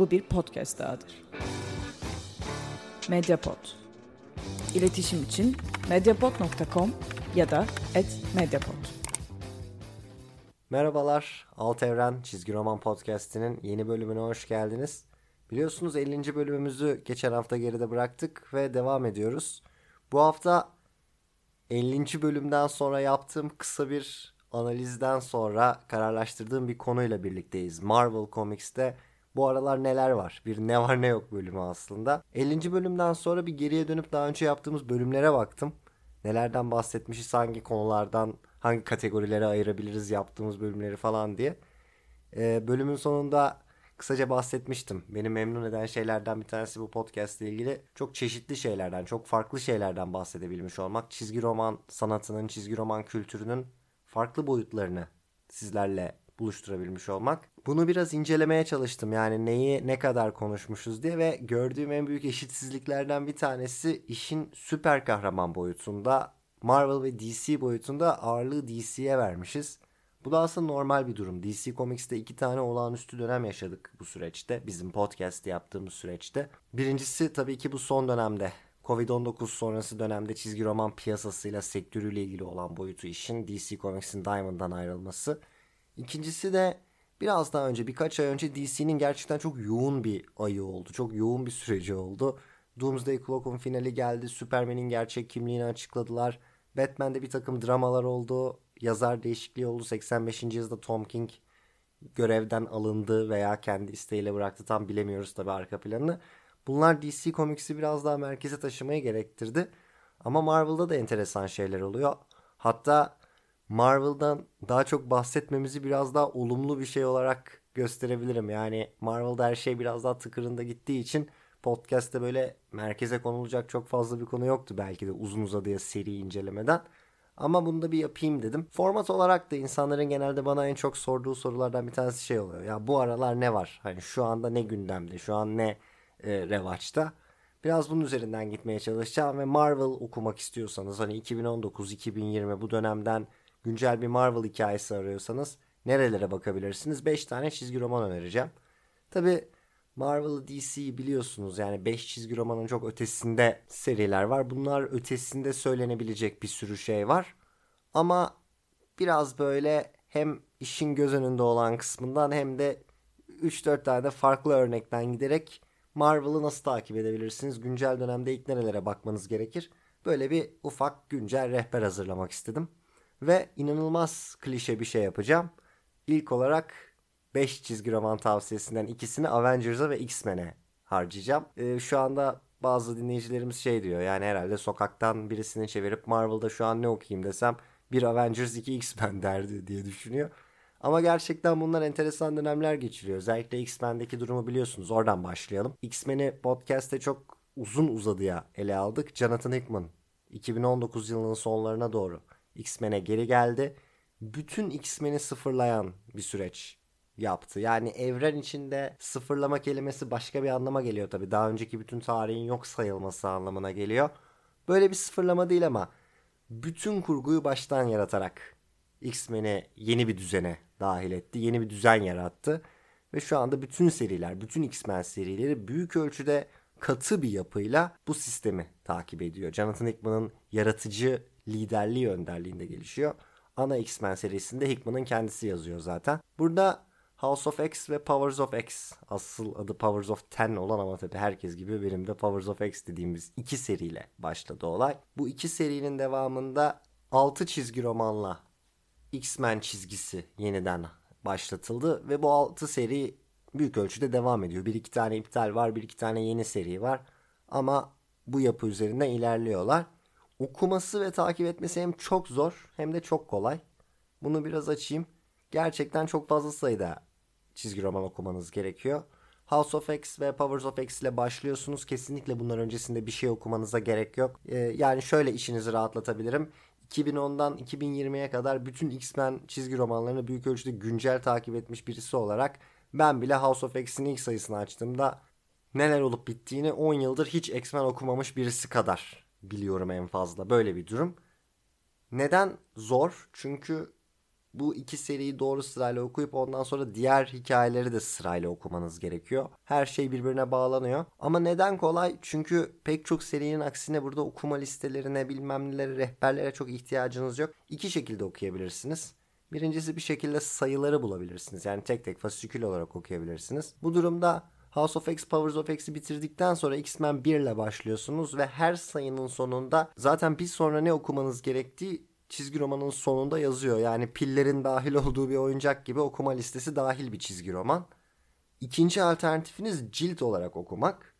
Bu bir podcast dahadır. Mediapod. İletişim için mediapod.com ya da @mediapod. Merhabalar, Alt Evren Çizgi Roman Podcast'inin yeni bölümüne hoş geldiniz. Biliyorsunuz 50. bölümümüzü geçen hafta geride bıraktık ve devam ediyoruz. Bu hafta 50. bölümden sonra yaptığım kısa bir analizden sonra kararlaştırdığım bir konuyla birlikteyiz. Marvel Comics'te bu aralar neler var? Bir ne var ne yok bölümü aslında. 50. bölümden sonra bir geriye dönüp daha önce yaptığımız bölümlere baktım. Nelerden bahsetmişiz, hangi konulardan, hangi kategorilere ayırabiliriz yaptığımız bölümleri falan diye. Ee, bölümün sonunda kısaca bahsetmiştim. Beni memnun eden şeylerden bir tanesi bu podcast ile ilgili çok çeşitli şeylerden, çok farklı şeylerden bahsedebilmiş olmak. Çizgi roman sanatının, çizgi roman kültürünün farklı boyutlarını sizlerle buluşturabilmiş olmak. Bunu biraz incelemeye çalıştım. Yani neyi ne kadar konuşmuşuz diye ve gördüğüm en büyük eşitsizliklerden bir tanesi işin süper kahraman boyutunda Marvel ve DC boyutunda ağırlığı DC'ye vermişiz. Bu da aslında normal bir durum. DC Comics'te iki tane olağanüstü dönem yaşadık bu süreçte. Bizim podcast yaptığımız süreçte. Birincisi tabii ki bu son dönemde. Covid-19 sonrası dönemde çizgi roman piyasasıyla sektörüyle ilgili olan boyutu işin DC Comics'in Diamond'dan ayrılması. İkincisi de biraz daha önce birkaç ay önce DC'nin gerçekten çok yoğun bir ayı oldu. Çok yoğun bir süreci oldu. Doomsday Clock'un finali geldi. Superman'in gerçek kimliğini açıkladılar. Batman'de bir takım dramalar oldu. Yazar değişikliği oldu. 85. yazda Tom King görevden alındı veya kendi isteğiyle bıraktı. Tam bilemiyoruz tabii arka planını. Bunlar DC Comics'i biraz daha merkeze taşımayı gerektirdi. Ama Marvel'da da enteresan şeyler oluyor. Hatta Marvel'dan daha çok bahsetmemizi biraz daha olumlu bir şey olarak gösterebilirim. Yani Marvel'da her şey biraz daha tıkırında gittiği için podcast'te böyle merkeze konulacak çok fazla bir konu yoktu belki de uzun uzadıya seri incelemeden. Ama bunu da bir yapayım dedim. Format olarak da insanların genelde bana en çok sorduğu sorulardan bir tanesi şey oluyor. Ya bu aralar ne var? Hani şu anda ne gündemde? Şu an ne e, revaçta? Biraz bunun üzerinden gitmeye çalışacağım ve Marvel okumak istiyorsanız hani 2019-2020 bu dönemden güncel bir Marvel hikayesi arıyorsanız nerelere bakabilirsiniz? 5 tane çizgi roman önereceğim. Tabi Marvel DC'yi biliyorsunuz yani 5 çizgi romanın çok ötesinde seriler var. Bunlar ötesinde söylenebilecek bir sürü şey var. Ama biraz böyle hem işin göz önünde olan kısmından hem de 3-4 tane de farklı örnekten giderek Marvel'ı nasıl takip edebilirsiniz? Güncel dönemde ilk nerelere bakmanız gerekir? Böyle bir ufak güncel rehber hazırlamak istedim. Ve inanılmaz klişe bir şey yapacağım. İlk olarak 5 çizgi roman tavsiyesinden ikisini Avengers'a ve X-Men'e harcayacağım. Ee, şu anda bazı dinleyicilerimiz şey diyor yani herhalde sokaktan birisini çevirip Marvel'da şu an ne okuyayım desem bir Avengers 2 X-Men derdi diye düşünüyor. Ama gerçekten bunlar enteresan dönemler geçiriyor. Özellikle X-Men'deki durumu biliyorsunuz. Oradan başlayalım. X-Men'i podcast'te çok uzun uzadıya ele aldık. Jonathan Hickman 2019 yılının sonlarına doğru X-Men'e geri geldi. Bütün X-Men'i sıfırlayan bir süreç yaptı. Yani evren içinde sıfırlama kelimesi başka bir anlama geliyor tabi. Daha önceki bütün tarihin yok sayılması anlamına geliyor. Böyle bir sıfırlama değil ama bütün kurguyu baştan yaratarak X-Men'i yeni bir düzene dahil etti. Yeni bir düzen yarattı. Ve şu anda bütün seriler, bütün X-Men serileri büyük ölçüde katı bir yapıyla bu sistemi takip ediyor. Jonathan Hickman'ın yaratıcı liderliği önderliğinde gelişiyor. Ana X-Men serisinde Hickman'ın kendisi yazıyor zaten. Burada House of X ve Powers of X asıl adı Powers of Ten olan ama tabi herkes gibi benim de Powers of X dediğimiz iki seriyle başladı olay. Bu iki serinin devamında 6 çizgi romanla X-Men çizgisi yeniden başlatıldı ve bu 6 seri büyük ölçüde devam ediyor. Bir iki tane iptal var, bir iki tane yeni seri var ama bu yapı üzerinden ilerliyorlar. Okuması ve takip etmesi hem çok zor hem de çok kolay. Bunu biraz açayım. Gerçekten çok fazla sayıda çizgi roman okumanız gerekiyor. House of X ve Powers of X ile başlıyorsunuz. Kesinlikle bunlar öncesinde bir şey okumanıza gerek yok. Ee, yani şöyle işinizi rahatlatabilirim. 2010'dan 2020'ye kadar bütün X-Men çizgi romanlarını büyük ölçüde güncel takip etmiş birisi olarak ben bile House of X'in ilk sayısını açtığımda neler olup bittiğini 10 yıldır hiç X-Men okumamış birisi kadar biliyorum en fazla. Böyle bir durum. Neden zor? Çünkü bu iki seriyi doğru sırayla okuyup ondan sonra diğer hikayeleri de sırayla okumanız gerekiyor. Her şey birbirine bağlanıyor. Ama neden kolay? Çünkü pek çok serinin aksine burada okuma listelerine bilmem nelere rehberlere çok ihtiyacınız yok. İki şekilde okuyabilirsiniz. Birincisi bir şekilde sayıları bulabilirsiniz. Yani tek tek fasikül olarak okuyabilirsiniz. Bu durumda House of X, Powers of X'i bitirdikten sonra X-Men 1 ile başlıyorsunuz ve her sayının sonunda zaten bir sonra ne okumanız gerektiği çizgi romanın sonunda yazıyor. Yani pillerin dahil olduğu bir oyuncak gibi okuma listesi dahil bir çizgi roman. İkinci alternatifiniz cilt olarak okumak.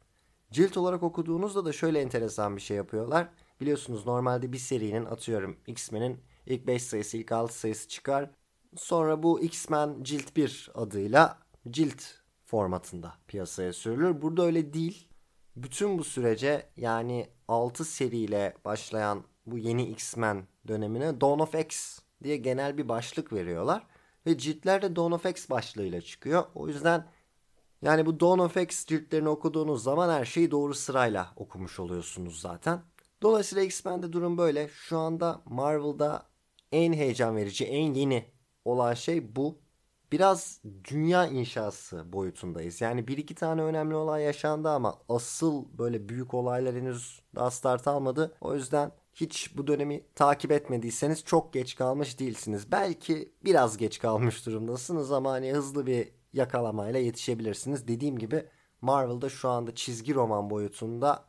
Cilt olarak okuduğunuzda da şöyle enteresan bir şey yapıyorlar. Biliyorsunuz normalde bir serinin atıyorum X-Men'in ilk 5 sayısı ilk 6 sayısı çıkar. Sonra bu X-Men cilt 1 adıyla cilt formatında piyasaya sürülür. Burada öyle değil. Bütün bu sürece yani 6 seriyle başlayan bu yeni X-Men dönemine Dawn of X diye genel bir başlık veriyorlar. Ve ciltler de Dawn of X başlığıyla çıkıyor. O yüzden yani bu Dawn of X ciltlerini okuduğunuz zaman her şeyi doğru sırayla okumuş oluyorsunuz zaten. Dolayısıyla X-Men'de durum böyle. Şu anda Marvel'da en heyecan verici, en yeni olan şey bu. Biraz dünya inşası boyutundayız. Yani bir iki tane önemli olay yaşandı ama asıl böyle büyük olaylar henüz daha start almadı. O yüzden hiç bu dönemi takip etmediyseniz çok geç kalmış değilsiniz. Belki biraz geç kalmış durumdasınız ama hani hızlı bir yakalamayla yetişebilirsiniz. Dediğim gibi Marvel'da şu anda çizgi roman boyutunda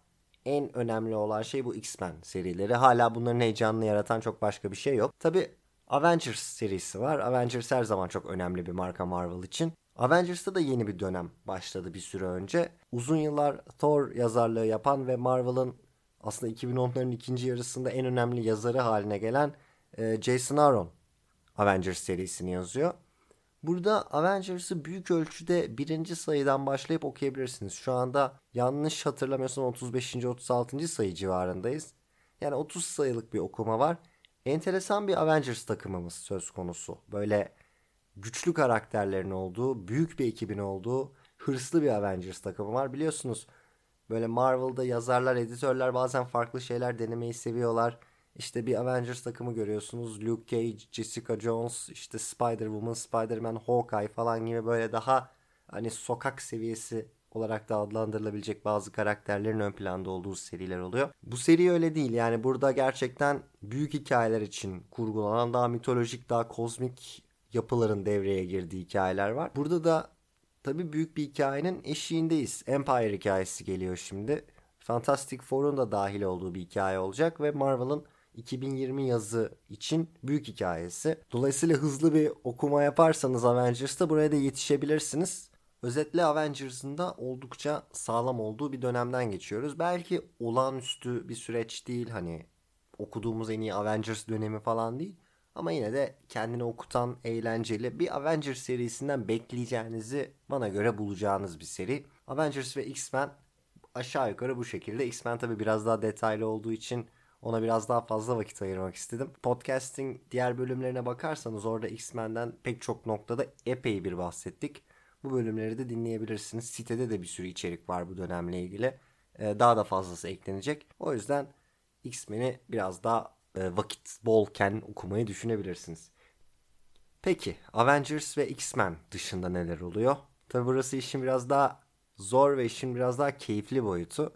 en önemli olan şey bu X-Men serileri. Hala bunların heyecanını yaratan çok başka bir şey yok. Tabi Avengers serisi var. Avengers her zaman çok önemli bir marka Marvel için. Avengers'ta da yeni bir dönem başladı bir süre önce. Uzun yıllar Thor yazarlığı yapan ve Marvel'ın aslında 2010'ların ikinci yarısında en önemli yazarı haline gelen e, Jason Aaron Avengers serisini yazıyor. Burada Avengers'ı büyük ölçüde birinci sayıdan başlayıp okuyabilirsiniz. Şu anda yanlış hatırlamıyorsam 35. 36. sayı civarındayız. Yani 30 sayılık bir okuma var. Enteresan bir Avengers takımımız söz konusu. Böyle güçlü karakterlerin olduğu, büyük bir ekibin olduğu hırslı bir Avengers takımı var. Biliyorsunuz böyle Marvel'da yazarlar, editörler bazen farklı şeyler denemeyi seviyorlar. İşte bir Avengers takımı görüyorsunuz. Luke Cage, Jessica Jones, işte Spider-Woman, Spider-Man, Hawkeye falan gibi böyle daha hani sokak seviyesi olarak da adlandırılabilecek bazı karakterlerin ön planda olduğu seriler oluyor. Bu seri öyle değil. Yani burada gerçekten büyük hikayeler için kurgulanan daha mitolojik, daha kozmik yapıların devreye girdiği hikayeler var. Burada da tabii büyük bir hikayenin eşiğindeyiz. Empire hikayesi geliyor şimdi. Fantastic Four'un da dahil olduğu bir hikaye olacak ve Marvel'ın 2020 yazı için büyük hikayesi. Dolayısıyla hızlı bir okuma yaparsanız Avengers'ta buraya da yetişebilirsiniz. Özetle Avengers'ın da oldukça sağlam olduğu bir dönemden geçiyoruz. Belki olağanüstü bir süreç değil hani okuduğumuz en iyi Avengers dönemi falan değil. Ama yine de kendini okutan, eğlenceli bir Avengers serisinden bekleyeceğinizi bana göre bulacağınız bir seri. Avengers ve X-Men aşağı yukarı bu şekilde. X-Men tabi biraz daha detaylı olduğu için ona biraz daha fazla vakit ayırmak istedim. Podcast'in diğer bölümlerine bakarsanız orada X-Men'den pek çok noktada epey bir bahsettik. Bu bölümleri de dinleyebilirsiniz. Sitede de bir sürü içerik var bu dönemle ilgili. Ee, daha da fazlası eklenecek. O yüzden X-Men'i biraz daha e, vakit bolken okumayı düşünebilirsiniz. Peki Avengers ve X-Men dışında neler oluyor? Tabi burası işin biraz daha zor ve işin biraz daha keyifli boyutu.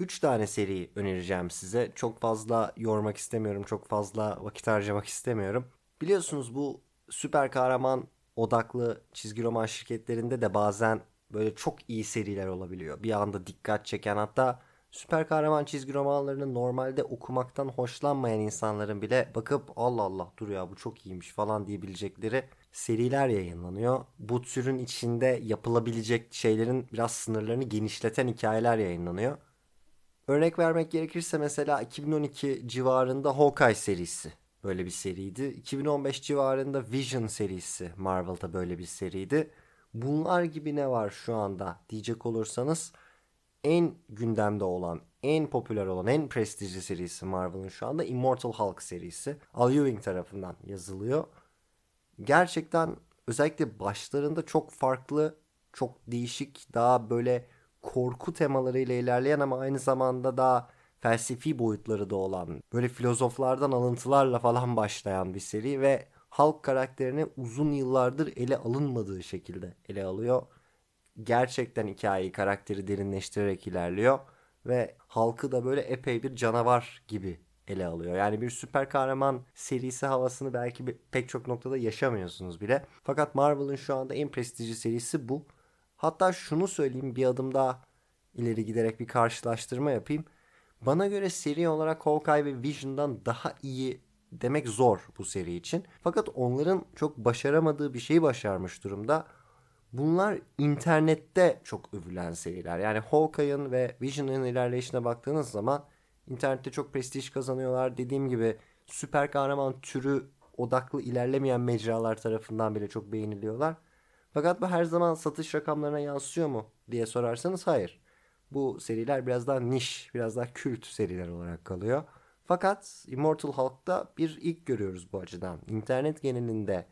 3 tane seri önereceğim size. Çok fazla yormak istemiyorum. Çok fazla vakit harcamak istemiyorum. Biliyorsunuz bu süper kahraman odaklı çizgi roman şirketlerinde de bazen böyle çok iyi seriler olabiliyor. Bir anda dikkat çeken hatta süper kahraman çizgi romanlarını normalde okumaktan hoşlanmayan insanların bile bakıp Allah Allah dur ya bu çok iyiymiş falan diyebilecekleri seriler yayınlanıyor. Bu türün içinde yapılabilecek şeylerin biraz sınırlarını genişleten hikayeler yayınlanıyor. Örnek vermek gerekirse mesela 2012 civarında Hawkeye serisi böyle bir seriydi. 2015 civarında Vision serisi Marvel'da böyle bir seriydi. Bunlar gibi ne var şu anda diyecek olursanız en gündemde olan, en popüler olan, en prestijli serisi Marvel'ın şu anda Immortal Hulk serisi. Al Ewing tarafından yazılıyor. Gerçekten özellikle başlarında çok farklı, çok değişik, daha böyle korku temalarıyla ilerleyen ama aynı zamanda daha felsefi boyutları da olan böyle filozoflardan alıntılarla falan başlayan bir seri ve Hulk karakterini uzun yıllardır ele alınmadığı şekilde ele alıyor. Gerçekten hikayeyi, karakteri derinleştirerek ilerliyor ve halkı da böyle epey bir canavar gibi ele alıyor. Yani bir süper kahraman serisi havasını belki pek çok noktada yaşamıyorsunuz bile. Fakat Marvel'ın şu anda en prestijli serisi bu. Hatta şunu söyleyeyim bir adım daha ileri giderek bir karşılaştırma yapayım. Bana göre seri olarak Hawkeye ve Vision'dan daha iyi demek zor bu seri için. Fakat onların çok başaramadığı bir şeyi başarmış durumda. Bunlar internette çok övülen seriler. Yani Hawkeye'ın ve Vision'ın ilerleyişine baktığınız zaman internette çok prestij kazanıyorlar. Dediğim gibi süper kahraman türü odaklı ilerlemeyen mecralar tarafından bile çok beğeniliyorlar. Fakat bu her zaman satış rakamlarına yansıyor mu diye sorarsanız hayır. Bu seriler biraz daha niş, biraz daha kült seriler olarak kalıyor. Fakat Immortal Hulk'ta bir ilk görüyoruz bu açıdan. İnternet genelinde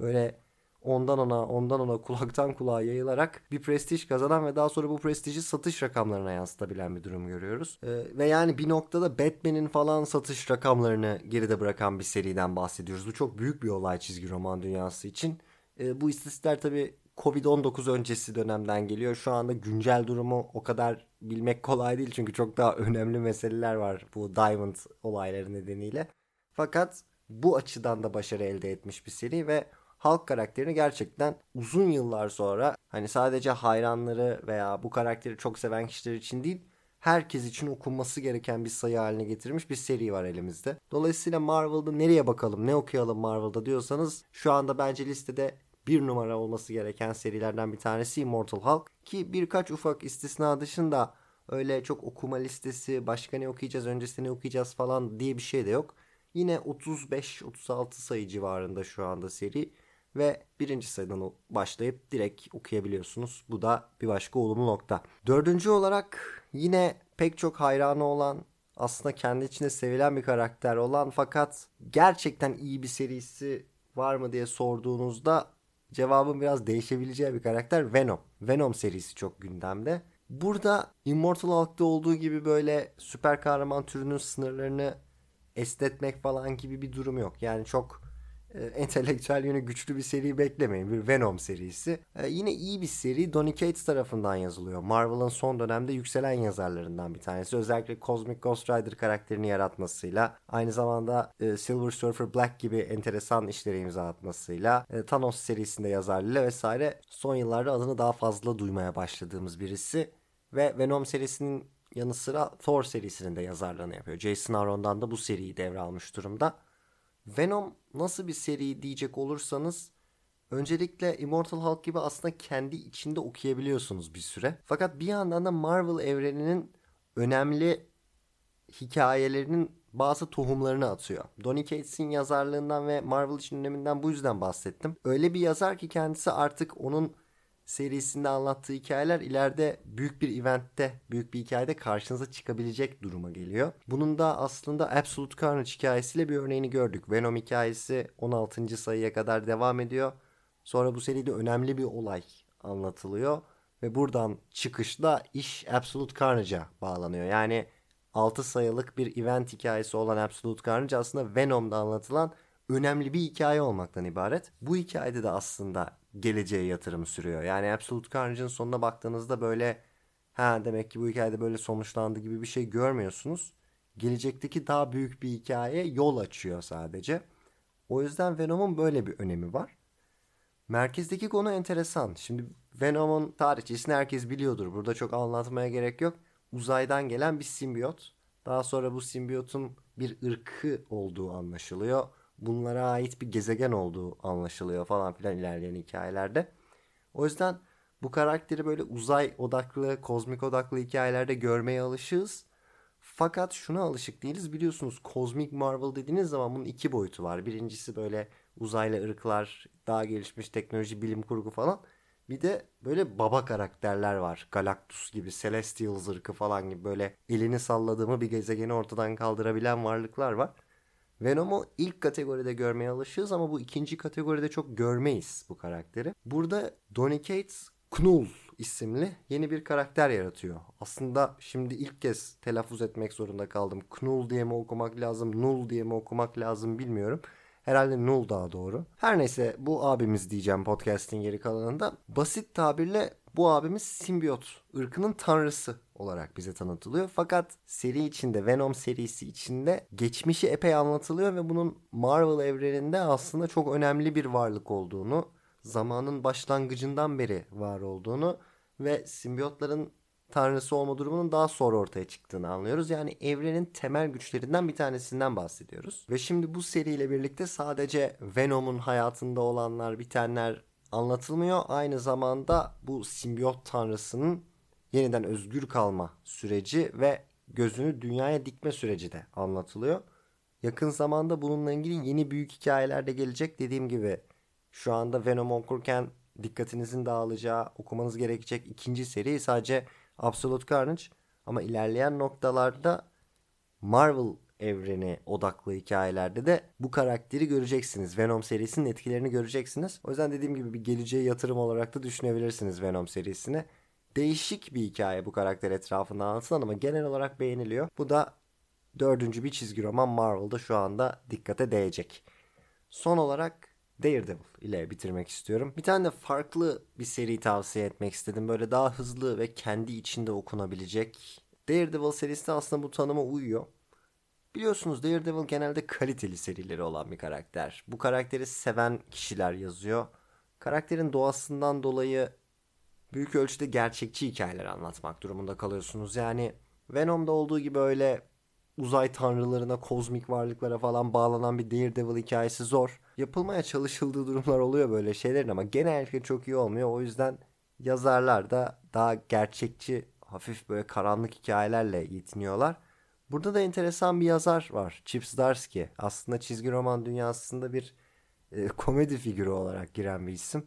böyle ondan ona ondan ona kulaktan kulağa yayılarak bir prestij kazanan ve daha sonra bu prestiji satış rakamlarına yansıtabilen bir durum görüyoruz. Ee, ve yani bir noktada Batman'in falan satış rakamlarını geride bırakan bir seriden bahsediyoruz. Bu çok büyük bir olay çizgi roman dünyası için. Ee, bu istatistikler tabii Covid-19 öncesi dönemden geliyor. Şu anda güncel durumu o kadar bilmek kolay değil çünkü çok daha önemli meseleler var bu Diamond olayları nedeniyle. Fakat bu açıdan da başarı elde etmiş bir seri ve Halk karakterini gerçekten uzun yıllar sonra hani sadece hayranları veya bu karakteri çok seven kişiler için değil herkes için okunması gereken bir sayı haline getirmiş bir seri var elimizde. Dolayısıyla Marvel'da nereye bakalım ne okuyalım Marvel'da diyorsanız şu anda bence listede bir numara olması gereken serilerden bir tanesi Immortal Hulk. Ki birkaç ufak istisna dışında öyle çok okuma listesi başka ne okuyacağız öncesinde ne okuyacağız falan diye bir şey de yok. Yine 35-36 sayı civarında şu anda seri ve birinci sayıdan başlayıp direkt okuyabiliyorsunuz. Bu da bir başka olumlu nokta. Dördüncü olarak yine pek çok hayranı olan aslında kendi içinde sevilen bir karakter olan fakat gerçekten iyi bir serisi var mı diye sorduğunuzda cevabın biraz değişebileceği bir karakter Venom. Venom serisi çok gündemde. Burada Immortal Hulk'ta olduğu gibi böyle süper kahraman türünün sınırlarını esnetmek falan gibi bir durum yok. Yani çok e, entelektüel yönü güçlü bir seri beklemeyin. Bir Venom serisi. E, yine iyi bir seri. Donny Cates tarafından yazılıyor. Marvel'ın son dönemde yükselen yazarlarından bir tanesi. Özellikle Cosmic Ghost Rider karakterini yaratmasıyla, aynı zamanda e, Silver Surfer Black gibi enteresan işlere imza atmasıyla, e, Thanos serisinde yazarlığıyla vesaire son yıllarda adını daha fazla duymaya başladığımız birisi. Ve Venom serisinin yanı sıra Thor serisinin de yazarlığını yapıyor. Jason Aaron'dan da bu seriyi devralmış durumda. Venom nasıl bir seri diyecek olursanız öncelikle Immortal Hulk gibi aslında kendi içinde okuyabiliyorsunuz bir süre. Fakat bir yandan da Marvel evreninin önemli hikayelerinin bazı tohumlarını atıyor. Donny Cates'in yazarlığından ve Marvel için öneminden bu yüzden bahsettim. Öyle bir yazar ki kendisi artık onun serisinde anlattığı hikayeler ileride büyük bir eventte, büyük bir hikayede karşınıza çıkabilecek duruma geliyor. Bunun da aslında Absolute Carnage hikayesiyle bir örneğini gördük. Venom hikayesi 16. sayıya kadar devam ediyor. Sonra bu seride önemli bir olay anlatılıyor ve buradan çıkışla iş Absolute Carnage'a bağlanıyor. Yani 6 sayılık bir event hikayesi olan Absolute Carnage aslında Venom'da anlatılan önemli bir hikaye olmaktan ibaret. Bu hikayede de aslında geleceğe yatırım sürüyor. Yani Absolute Carnage'ın sonuna baktığınızda böyle ha demek ki bu hikayede böyle sonuçlandı gibi bir şey görmüyorsunuz. Gelecekteki daha büyük bir hikaye yol açıyor sadece. O yüzden Venom'un böyle bir önemi var. Merkezdeki konu enteresan. Şimdi Venom'un tarihçesini herkes biliyordur. Burada çok anlatmaya gerek yok. Uzaydan gelen bir simbiyot. Daha sonra bu simbiyotun bir ırkı olduğu anlaşılıyor bunlara ait bir gezegen olduğu anlaşılıyor falan filan ilerleyen hikayelerde. O yüzden bu karakteri böyle uzay odaklı, kozmik odaklı hikayelerde görmeye alışığız. Fakat şuna alışık değiliz. Biliyorsunuz kozmik Marvel dediğiniz zaman bunun iki boyutu var. Birincisi böyle uzaylı ırklar, daha gelişmiş teknoloji, bilim kurgu falan. Bir de böyle baba karakterler var. Galactus gibi, Celestials ırkı falan gibi böyle elini salladığımı bir gezegeni ortadan kaldırabilen varlıklar var. Venom'u ilk kategoride görmeye alışığız ama bu ikinci kategoride çok görmeyiz bu karakteri. Burada Donny Cates Knull isimli yeni bir karakter yaratıyor. Aslında şimdi ilk kez telaffuz etmek zorunda kaldım. Knull diye mi okumak lazım, Null diye mi okumak lazım bilmiyorum. Herhalde Null daha doğru. Her neyse bu abimiz diyeceğim podcast'in geri kalanında. Basit tabirle bu abimiz simbiyot ırkının tanrısı olarak bize tanıtılıyor. Fakat seri içinde Venom serisi içinde geçmişi epey anlatılıyor ve bunun Marvel evreninde aslında çok önemli bir varlık olduğunu, zamanın başlangıcından beri var olduğunu ve simbiyotların tanrısı olma durumunun daha sonra ortaya çıktığını anlıyoruz. Yani evrenin temel güçlerinden bir tanesinden bahsediyoruz. Ve şimdi bu seriyle birlikte sadece Venom'un hayatında olanlar, bitenler anlatılmıyor. Aynı zamanda bu simbiyot tanrısının yeniden özgür kalma süreci ve gözünü dünyaya dikme süreci de anlatılıyor. Yakın zamanda bununla ilgili yeni büyük hikayeler de gelecek. Dediğim gibi şu anda Venom okurken dikkatinizin dağılacağı, okumanız gerekecek ikinci seri sadece Absolute Carnage. Ama ilerleyen noktalarda Marvel evreni odaklı hikayelerde de bu karakteri göreceksiniz. Venom serisinin etkilerini göreceksiniz. O yüzden dediğim gibi bir geleceğe yatırım olarak da düşünebilirsiniz Venom serisini. Değişik bir hikaye bu karakter etrafında anlatılan ama genel olarak beğeniliyor. Bu da dördüncü bir çizgi roman Marvel'da şu anda dikkate değecek. Son olarak Daredevil ile bitirmek istiyorum. Bir tane de farklı bir seri tavsiye etmek istedim. Böyle daha hızlı ve kendi içinde okunabilecek. Daredevil serisi de aslında bu tanıma uyuyor. Biliyorsunuz Daredevil genelde kaliteli serileri olan bir karakter. Bu karakteri seven kişiler yazıyor. Karakterin doğasından dolayı büyük ölçüde gerçekçi hikayeler anlatmak durumunda kalıyorsunuz. Yani Venom'da olduğu gibi öyle uzay tanrılarına, kozmik varlıklara falan bağlanan bir Daredevil hikayesi zor. Yapılmaya çalışıldığı durumlar oluyor böyle şeylerin ama genellikle çok iyi olmuyor. O yüzden yazarlar da daha gerçekçi, hafif böyle karanlık hikayelerle yetiniyorlar. Burada da enteresan bir yazar var. Chip Zdarsky. Aslında çizgi roman dünyasında bir e, komedi figürü olarak giren bir isim.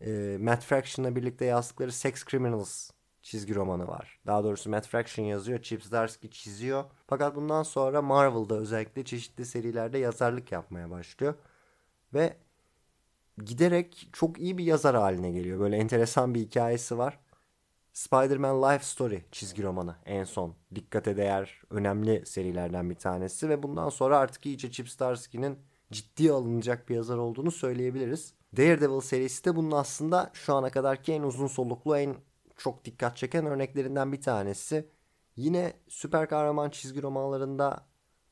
E, Matt Fraction'la birlikte yazdıkları Sex Criminals çizgi romanı var. Daha doğrusu Matt Fraction yazıyor, Chip Zdarsky çiziyor. Fakat bundan sonra Marvel'da özellikle çeşitli serilerde yazarlık yapmaya başlıyor. Ve giderek çok iyi bir yazar haline geliyor. Böyle enteresan bir hikayesi var. Spider-Man Life Story çizgi romanı en son dikkate değer önemli serilerden bir tanesi ve bundan sonra artık iyice Chip Zdarsky'nin ciddi alınacak bir yazar olduğunu söyleyebiliriz. Daredevil serisi de bunun aslında şu ana kadarki en uzun soluklu en çok dikkat çeken örneklerinden bir tanesi. Yine süper kahraman çizgi romanlarında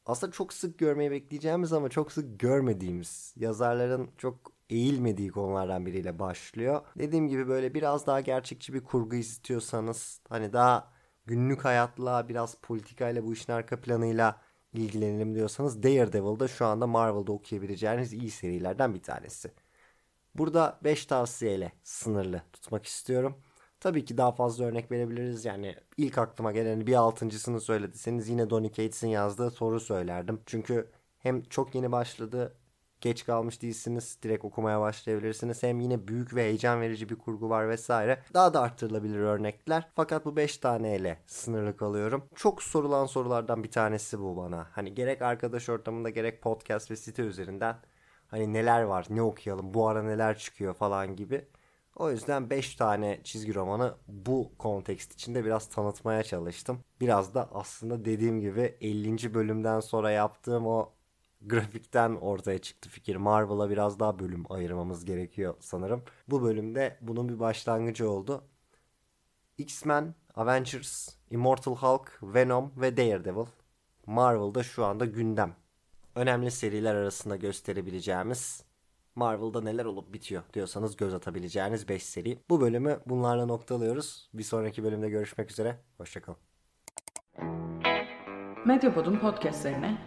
aslında çok sık görmeyi bekleyeceğimiz ama çok sık görmediğimiz yazarların çok eğilmediği konulardan biriyle başlıyor. Dediğim gibi böyle biraz daha gerçekçi bir kurgu istiyorsanız hani daha günlük hayatla biraz politikayla bu işin arka planıyla ilgilenelim diyorsanız Daredevil da şu anda Marvel'da okuyabileceğiniz iyi serilerden bir tanesi. Burada 5 tavsiyeyle sınırlı tutmak istiyorum. Tabii ki daha fazla örnek verebiliriz. Yani ilk aklıma gelen bir altıncısını söylediyseniz yine Donny Cates'in yazdığı soru söylerdim. Çünkü hem çok yeni başladı geç kalmış değilsiniz. Direkt okumaya başlayabilirsiniz. Hem yine büyük ve heyecan verici bir kurgu var vesaire. Daha da arttırılabilir örnekler. Fakat bu 5 taneyle sınırlı kalıyorum. Çok sorulan sorulardan bir tanesi bu bana. Hani gerek arkadaş ortamında gerek podcast ve site üzerinden hani neler var, ne okuyalım, bu ara neler çıkıyor falan gibi. O yüzden 5 tane çizgi romanı bu kontekst içinde biraz tanıtmaya çalıştım. Biraz da aslında dediğim gibi 50. bölümden sonra yaptığım o grafikten ortaya çıktı fikir. Marvel'a biraz daha bölüm ayırmamız gerekiyor sanırım. Bu bölümde bunun bir başlangıcı oldu. X-Men, Avengers, Immortal Hulk, Venom ve Daredevil. Marvel'da şu anda gündem. Önemli seriler arasında gösterebileceğimiz Marvel'da neler olup bitiyor diyorsanız göz atabileceğiniz 5 seri. Bu bölümü bunlarla noktalıyoruz. Bir sonraki bölümde görüşmek üzere. Hoşçakalın. Medyapod'un podcastlerine